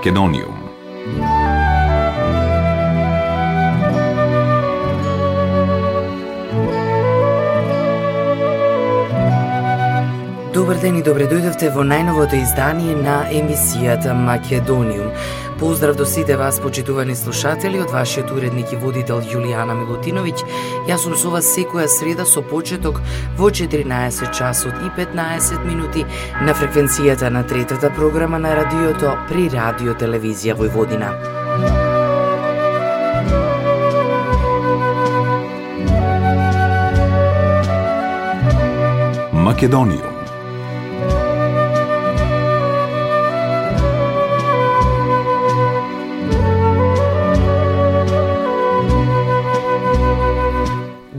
Македониум. Добар ден и добре дојдовте во најновото издание на емисијата Македониум. Поздрав до сите вас, почитувани слушатели, од вашиот уредник и водител Јулијана Милутиновиќ. Јас сум со вас секоја среда со почеток во 14 часот и 15 минути на фреквенцијата на третата програма на радиото при Радио Телевизија Војводина. Македонија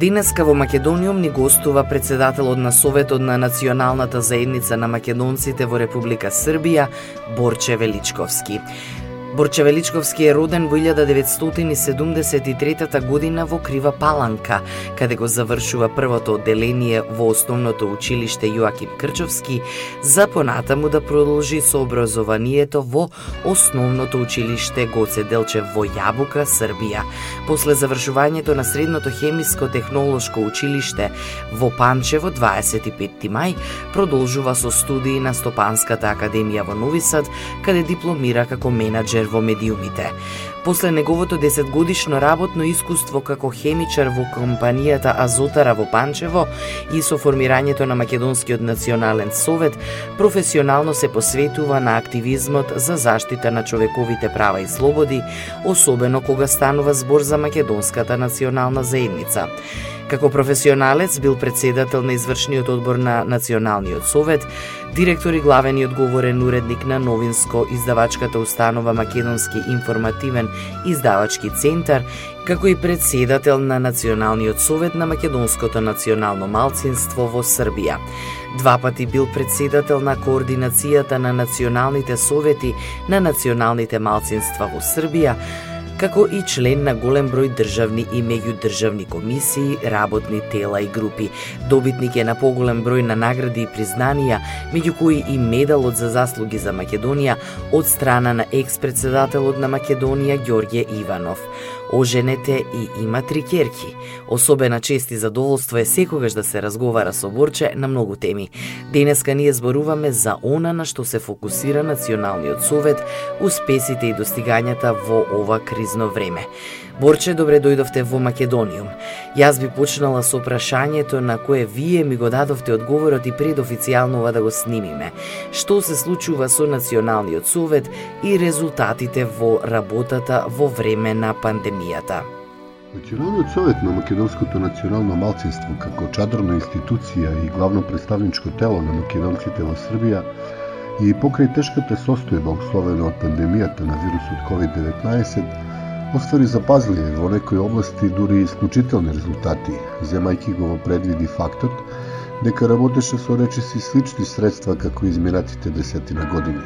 Денеска во Македониум ни гостува председателот на Советот на Националната заедница на македонците во Република Србија, Борче Величковски. Борчевеличковски е роден во 1973 година во Крива Паланка, каде го завршува првото одделение во основното училиште Јоаким Крчовски, за понатаму да продолжи со образованието во основното училиште Гоце Делчев во Јабука, Србија. После завршувањето на средното хемиско технолошко училиште во Панчево 25 мај, продолжува со студии на Стопанската академија во Нови Сад, каде дипломира како менаџер менаџер во медиумите. После неговото 10 годишно работно искуство како хемичар во компанијата Азотара во Панчево и со формирањето на Македонскиот национален совет, професионално се посветува на активизмот за заштита на човековите права и слободи, особено кога станува збор за Македонската национална заедница. Како професионалец бил председател на извршниот одбор на Националниот совет, директор и главен и одговорен уредник на новинско издавачката установа Македонски информативен издавачки центар, како и председател на Националниот совет на Македонското национално малцинство во Србија. Два пати бил председател на координацијата на националните совети на националните малцинства во Србија, како и член на голем број државни и меѓудржавни комисии, работни тела и групи. Добитник е на поголем број на награди и признанија, меѓу кои и медалот за заслуги за Македонија од страна на екс-председателот на Македонија Ѓорѓе Иванов. Оженете и има три керки. Особена чест и задоволство е секогаш да се разговара со Борче на многу теми. Денеска ние зборуваме за она на што се фокусира Националниот совет, успесите и достигањата во ова кризно време. Борче, добре дојдовте во Македониум. Јас би почнала со прашањето на кое вие ми го дадовте одговорот и пред официјално ова да го снимиме. Што се случува со Националниот совет и резултатите во работата во време на пандемијата? Националниот совет на Македонското национално малцинство како чадрна институција и главно представничко тело на македонците во Србија и покрај тешката состојба условена од пандемијата на вирусот COVID-19 оствари запазлени во некои области дури исклучителни резултати, земајќи го во предвиди фактот дека работеше со речиси слични средства како изминатите десетина години.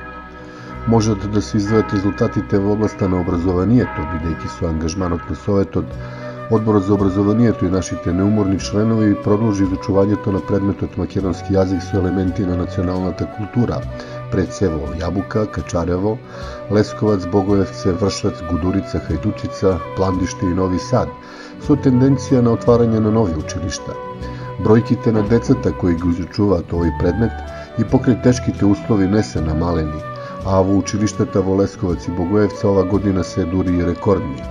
Можат да се издвојат резултатите во областа на образованието, бидејќи со ангажманот на Советот Одборот за образованието и нашите неуморни членови продолжи изучувањето на предметот македонски јазик со елементи на националната култура, пред Јабука, Качарево, Лесковац, Богоевце, Вршац, Гудурица, Хајдучица, Пландиште и Нови Сад, со тенденција на отварање на нови училишта. Бројките на децата кои ги изучуваат овој предмет и покрај тешките услови не се намалени, а во училиштата во Лесковац и Богоевца ова година се дури и рекордни.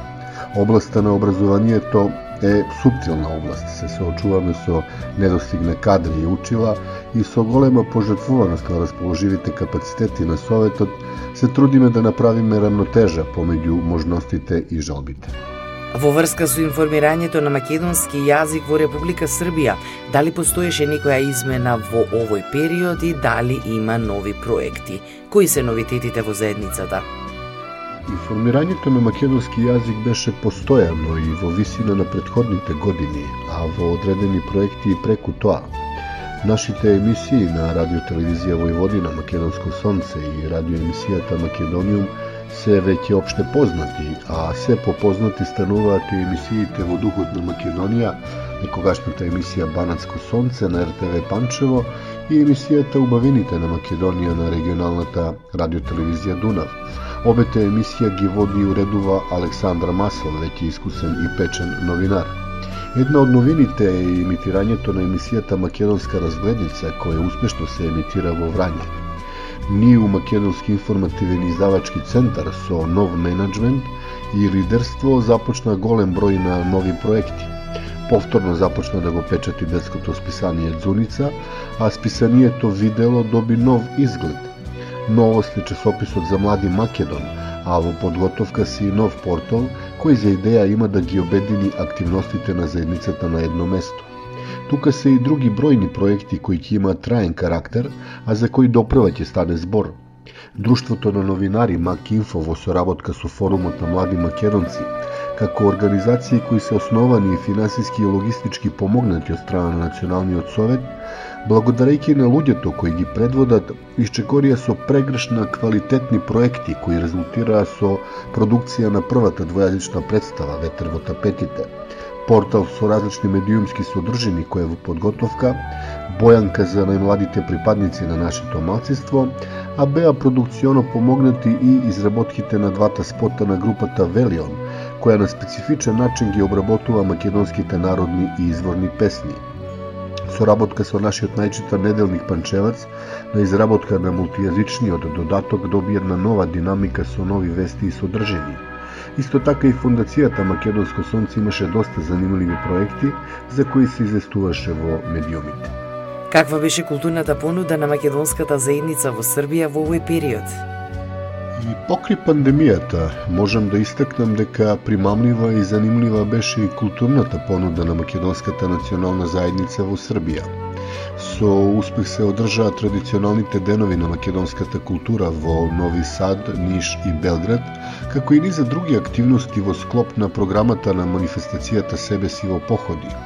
Областа на образованието е субтилна област. Се соочуваме со недостиг на кадри и учила и со голема пожртвуваност на расположивите капацитети на Советот се трудиме да направиме рамнотежа помеѓу можностите и жалбите. Во врска со информирањето на македонски јазик во Република Србија, дали постоеше некоја измена во овој период и дали има нови проекти? Кои се новитетите во заедницата? Информирањето на македонски јазик беше постојано и во висина на предходните години, а во одредени проекти и преку тоа. Нашите емисии на Радио Телевизија Војводина, Македонско Сонце и радио емисијата Македониум се веќе обште познати, а се попознати стануваат и емисиите во духот на Македонија, некогашната емисија Банатско сонце на РТВ Панчево и емисијата Убавините на Македонија на регионалната радиотелевизија Дунав. Обете емисија ги води и уредува Александра Масел, веќе искусен и печен новинар. Една од новините е имитирањето на емисијата Македонска разгледница, која успешно се емитира во Врање. Ние у Македонски информативен издавачки центар со нов менеджмент и лидерство започна голем број на нови проекти. Повторно започна да го печати детското списание Дзуница, а списанието Видело доби нов изглед. Новост е часописот за млади Македон, а во подготовка си и нов портал кој за идеја има да ги обедини активностите на заедницата на едно место. Тука се и други бројни проекти кои ќе имаат траен карактер, а за кои допрва ќе стане збор. Друштвото на новинари МакИнфо во соработка со форумот на млади македонци, како организации кои се основани и финансиски и логистички помогнати од страна на Националниот совет, благодарејќи на луѓето кои ги предводат, исчекорија со прегрешна квалитетни проекти кои резултираа со продукција на првата двојазична представа Ветер во тапетите – портал со различни медиумски содржини кој е во подготовка, бојанка за најмладите припадници на нашето малцинство, а беа продукционо помогнати и изработките на двата спота на групата Велион, која на специфичен начин ги обработува македонските народни и изворни песни. Соработка со нашиот најчитан неделник Панчевац на изработка на мултијазичниот додаток доби една нова динамика со нови вести и содржини. Исто така и Фундацијата Македонско сонце имаше доста занимливи проекти за кои се изестуваше во медиумите. Каква беше културната понуда на македонската заедница во Србија во овој период? И покри пандемијата, можам да истакнам дека примамлива и занимлива беше и културната понуда на македонската национална заедница во Србија. Со успех се одржаа традиционалните денови на македонската култура во Нови Сад, Ниш и Белград, како и низа други активности во склоп на програмата на манифестацијата Себе си во походи.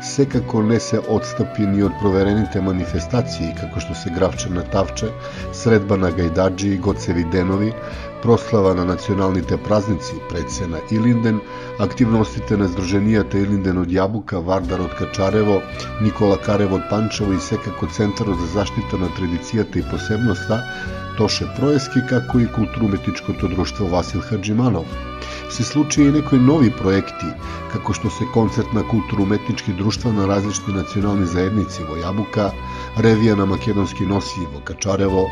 Секако не се отстапи ни од проверените манифестации, како што се гравче на Тавче, средба на гајдаджи и гоцеви денови, прослава на националните празници, пред се на Илинден, активностите на Сдруженијата Илинден од Јабука, Вардар од Качарево, Никола Карево од Панчево и секако Центарот за заштита на традицијата и посебноста, Тоше Проески, како и културометичкото друштво Васил Хаджиманов. Се случија и некои нови проекти, како што се концерт на културометнички друштва на различни национални заедници во Јабука, ревија на македонски носи во Качарево,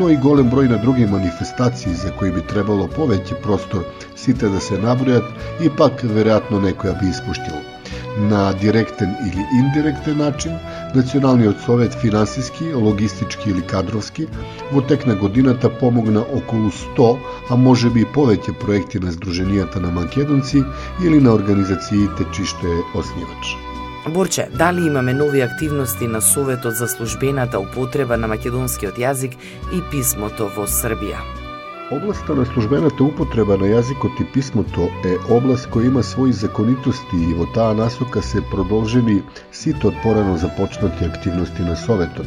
но и голем број на други манифестации за кои би требало повеќе простор сите да се набројат и пак веројатно некоја би испуштил. На директен или индиректен начин, Националниот совет финансиски, логистички или кадровски во тек на годината помогна околу 100, а може би и повеќе проекти на Сдруженијата на македонци или на организациите чишто што е оснивач. Борче, дали имаме нови активности на Советот за службената употреба на македонскиот јазик и писмото во Србија? Областа на службената употреба на јазикот и писмото е област која има своји законитости и во таа насока се продолжени сите од порано започнати активности на Советот.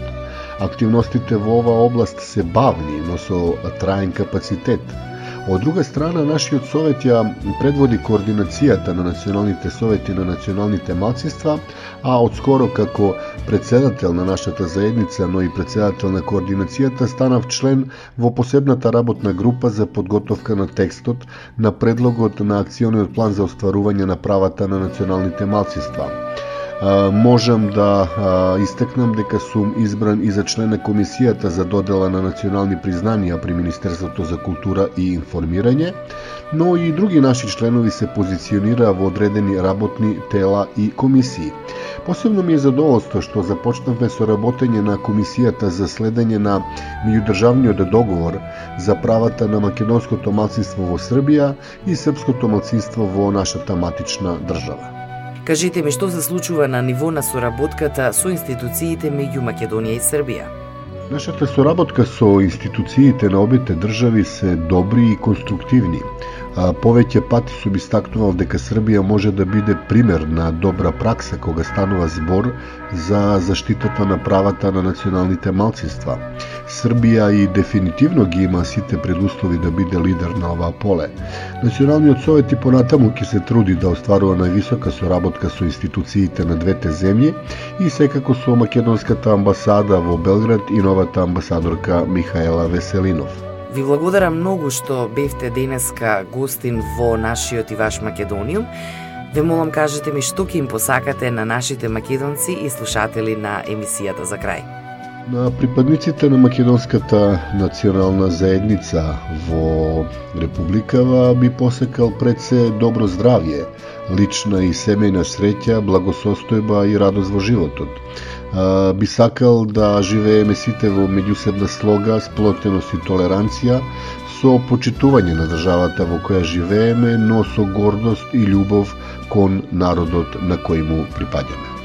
Активностите во оваа област се бавни, но со траен капацитет – Од друга страна, нашиот совет ја предводи координацијата на националните совети на националните малцинства, а од скоро како председател на нашата заедница, но и председател на координацијата, станав член во посебната работна група за подготовка на текстот на предлогот на акциониот план за остварување на правата на националните малцинства можам да истакнам дека сум избран и за член на Комисијата за додела на национални признанија при Министерството за култура и информирање, но и други наши членови се позиционираа во одредени работни тела и комисии. Посебно ми е задоволство што започнавме со работење на Комисијата за следење на меѓудржавниот договор за правата на македонското малцинство во Србија и српското малцинство во нашата матична држава. Кажете ми што се случува на ниво на соработката со институциите меѓу Македонија и Србија? Нашата соработка со институциите на обите држави се добри и конструктивни. Повеќе пати сум истакнувал дека Србија може да биде пример на добра пракса кога станува збор за заштитата на правата на националните малцинства. Србија и дефинитивно ги има сите предуслови да биде лидер на оваа поле. Националниот совет и понатаму ќе се труди да остварува највисока соработка со институциите на двете земји и секако со македонската амбасада во Белград и новата амбасадорка Михаела Веселинов. Ви благодарам многу што бевте денеска гостин во нашиот и ваш Македониум. Ве молам кажете ми што ќе им посакате на нашите македонци и слушатели на емисијата за крај. На припадниците на македонската национална заедница во Републикава би посекал пред се добро здравје, лична и семејна среќа, благосостојба и радост во животот би сакал да живееме сите во меѓусебна слога, сплотеност и толеранција, со почитување на државата во која живееме, но со гордост и љубов кон народот на кој му припаѓаме.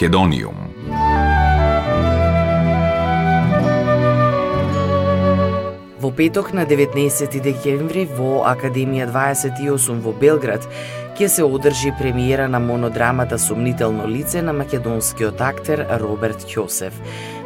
Македониум. Во петок на 19 декември во Академија 28 во Белград ќе се одржи премиера на монодрамата Сумнително лице на македонскиот актер Роберт Ќосев.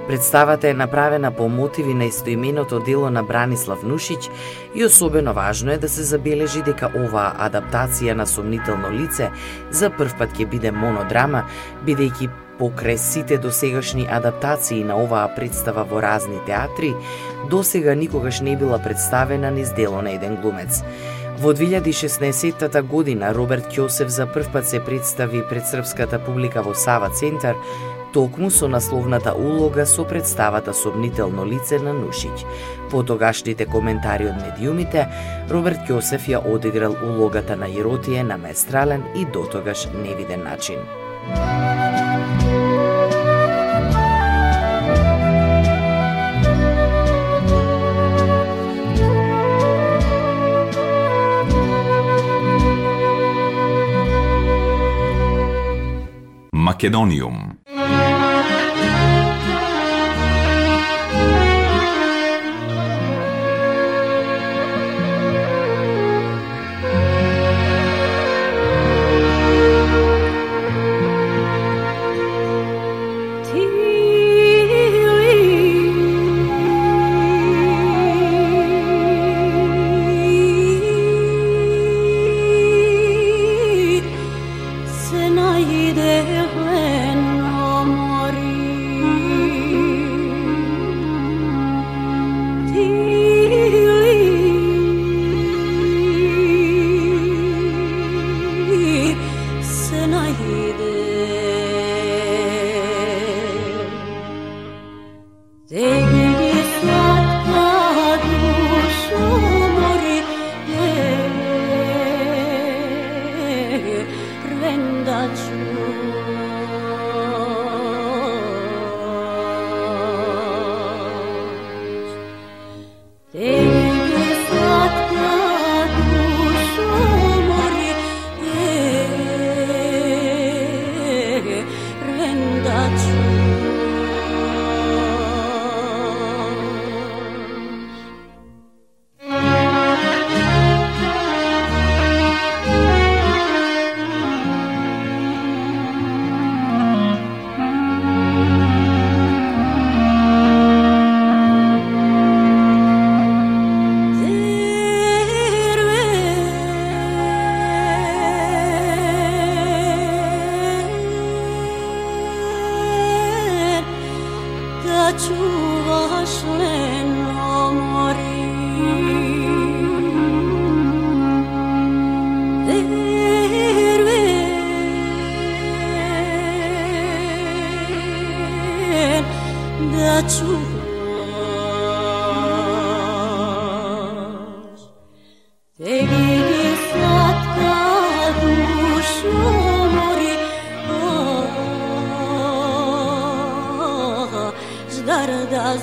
Представата е направена по мотиви на истоименото дело на Бранислав Нушиќ и особено важно е да се забележи дека оваа адаптација на сомнително лице за прв пат ќе биде монодрама, бидејќи покрај сите досегашни адаптации на оваа представа во разни театри, досега никогаш не била представена низ дело на еден глумец. Во 2016 година Роберт Ќосев за прв пат се представи пред српската публика во Сава Центар, токму со насловната улога со представата Сомнително лице на Нушиќ. По тогашните коментари од медиумите, Роберт Ќосев ја одиграл улогата на Иротие на местрален и дотогаш невиден начин. Македониум. and the truth. ardas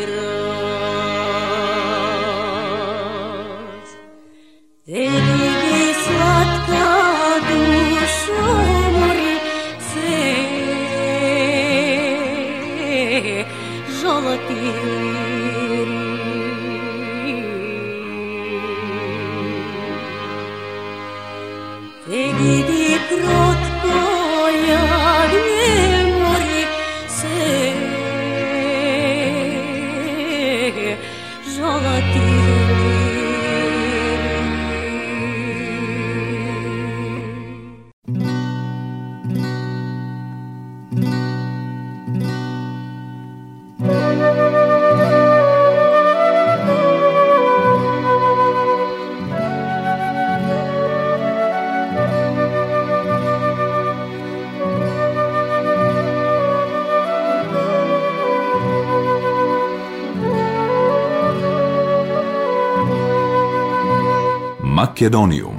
Македониум.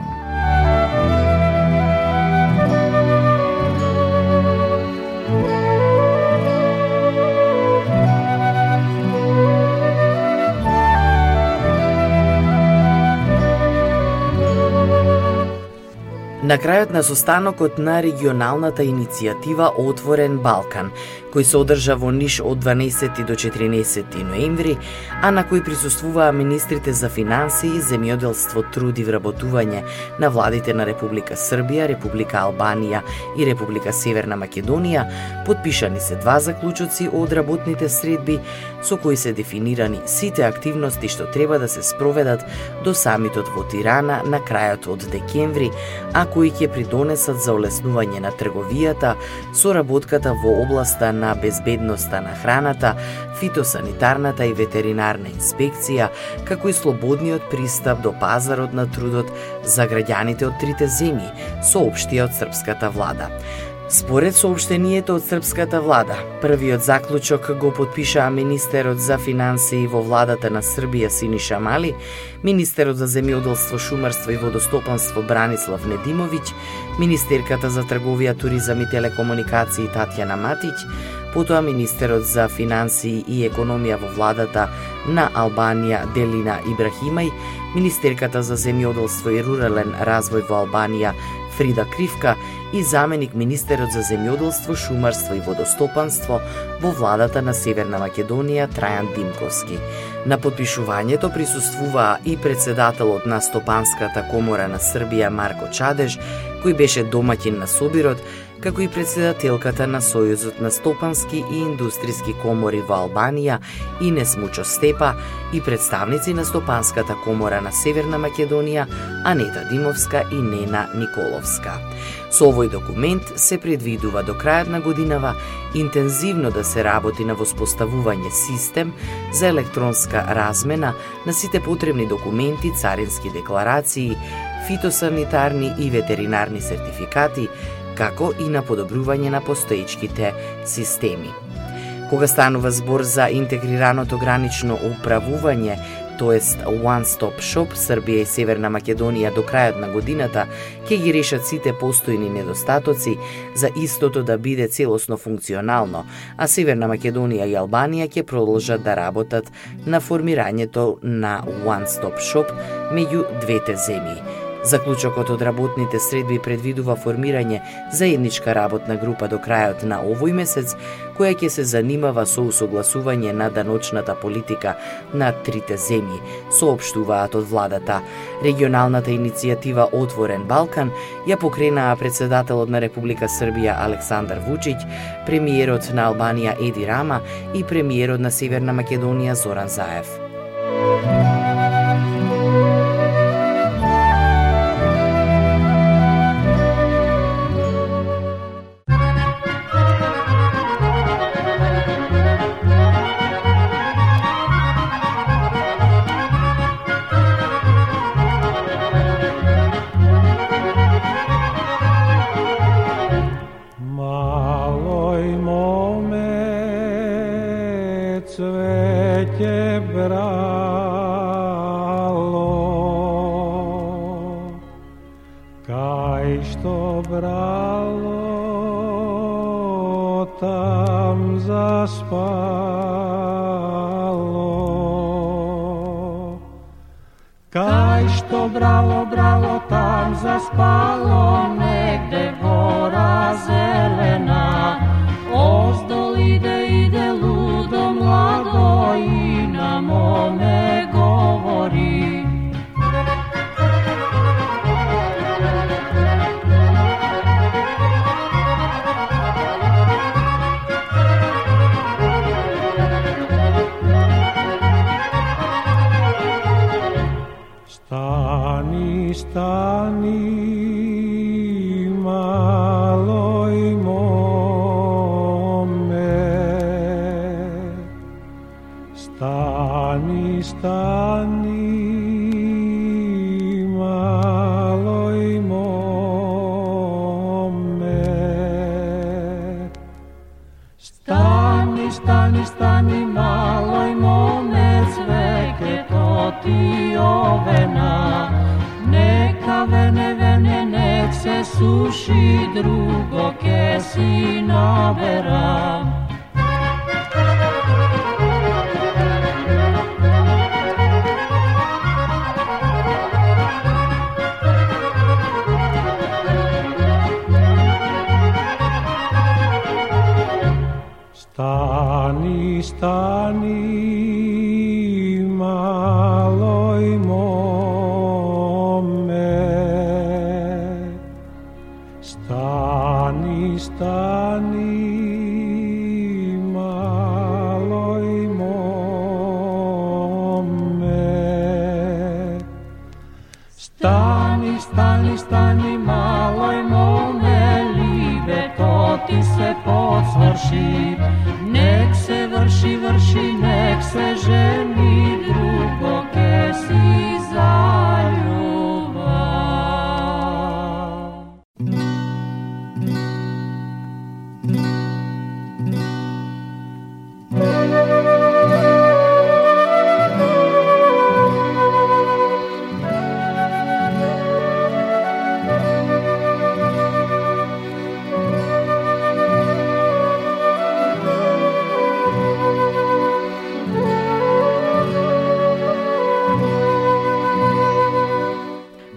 На крајот на состанокот на регионалната иницијатива Отворен Балкан, кој се одржа во Ниш од 12 до 14 ноември, а на кој присуствуваа министрите за финансии, земјоделство, труд и вработување на владите на Република Србија, Република Албанија и Република Северна Македонија, подпишани се два заклучоци од работните средби со кои се дефинирани сите активности што треба да се спроведат до самитот во Тирана на крајот од декември, а кои ќе придонесат за олеснување на трговијата, соработката во областа на на безбедноста на храната, фитосанитарната и ветеринарна инспекција, како и слободниот пристап до пазарот на трудот за граѓаните од трите земји, соопштија од српската влада. Според сообштението од српската влада, првиот заклучок го подпишаа министерот за финансии во владата на Србија Синиша Мали, министерот за земјоделство, шумарство и водостопанство Бранислав Недимовиќ, министерката за трговија, туризам и телекомуникации Татјана Матиќ, потоа министерот за финансии и економија во владата на Албанија Делина Ибрахимај, министерката за земјоделство и рурален развој во Албанија Фрида Кривка и заменик министерот за земјоделство, шумарство и водостопанство во владата на Северна Македонија Трајан Димковски. На подпишувањето присуствуваа и председателот на Стопанската комора на Србија Марко Чадеш, кој беше домаќин на собирот, како и председателката на Сојузот на стопански и индустријски комори во Албанија Инес Мучо Степа и представници на Стопанската комора на Северна Македонија Анета Димовска и Нена Николовска. Со овој документ се предвидува до крајот на годинава интензивно да се работи на воспоставување систем за електронска размена на сите потребни документи, царински декларации, фитосанитарни и ветеринарни сертификати, како и на подобрување на постоечките системи. Кога станува збор за интегрираното гранично управување, тоест One Stop Shop, Србија и Северна Македонија до крајот на годината ќе ги решат сите постојни недостатоци за истото да биде целосно функционално, а Северна Македонија и Албанија ќе продолжат да работат на формирањето на One Stop Shop меѓу двете земји. Заклучокот од работните средби предвидува формирање заедничка работна група до крајот на овој месец, која ќе се занимава со усогласување на даночната политика на трите земји, соопштуваат од владата. Регионалната иницијатива Отворен Балкан ја покренаа председателот на Република Србија Александар Вучиќ, премиерот на Албанија Еди Рама и премиерот на Северна Македонија Зоран Заев. Johnny.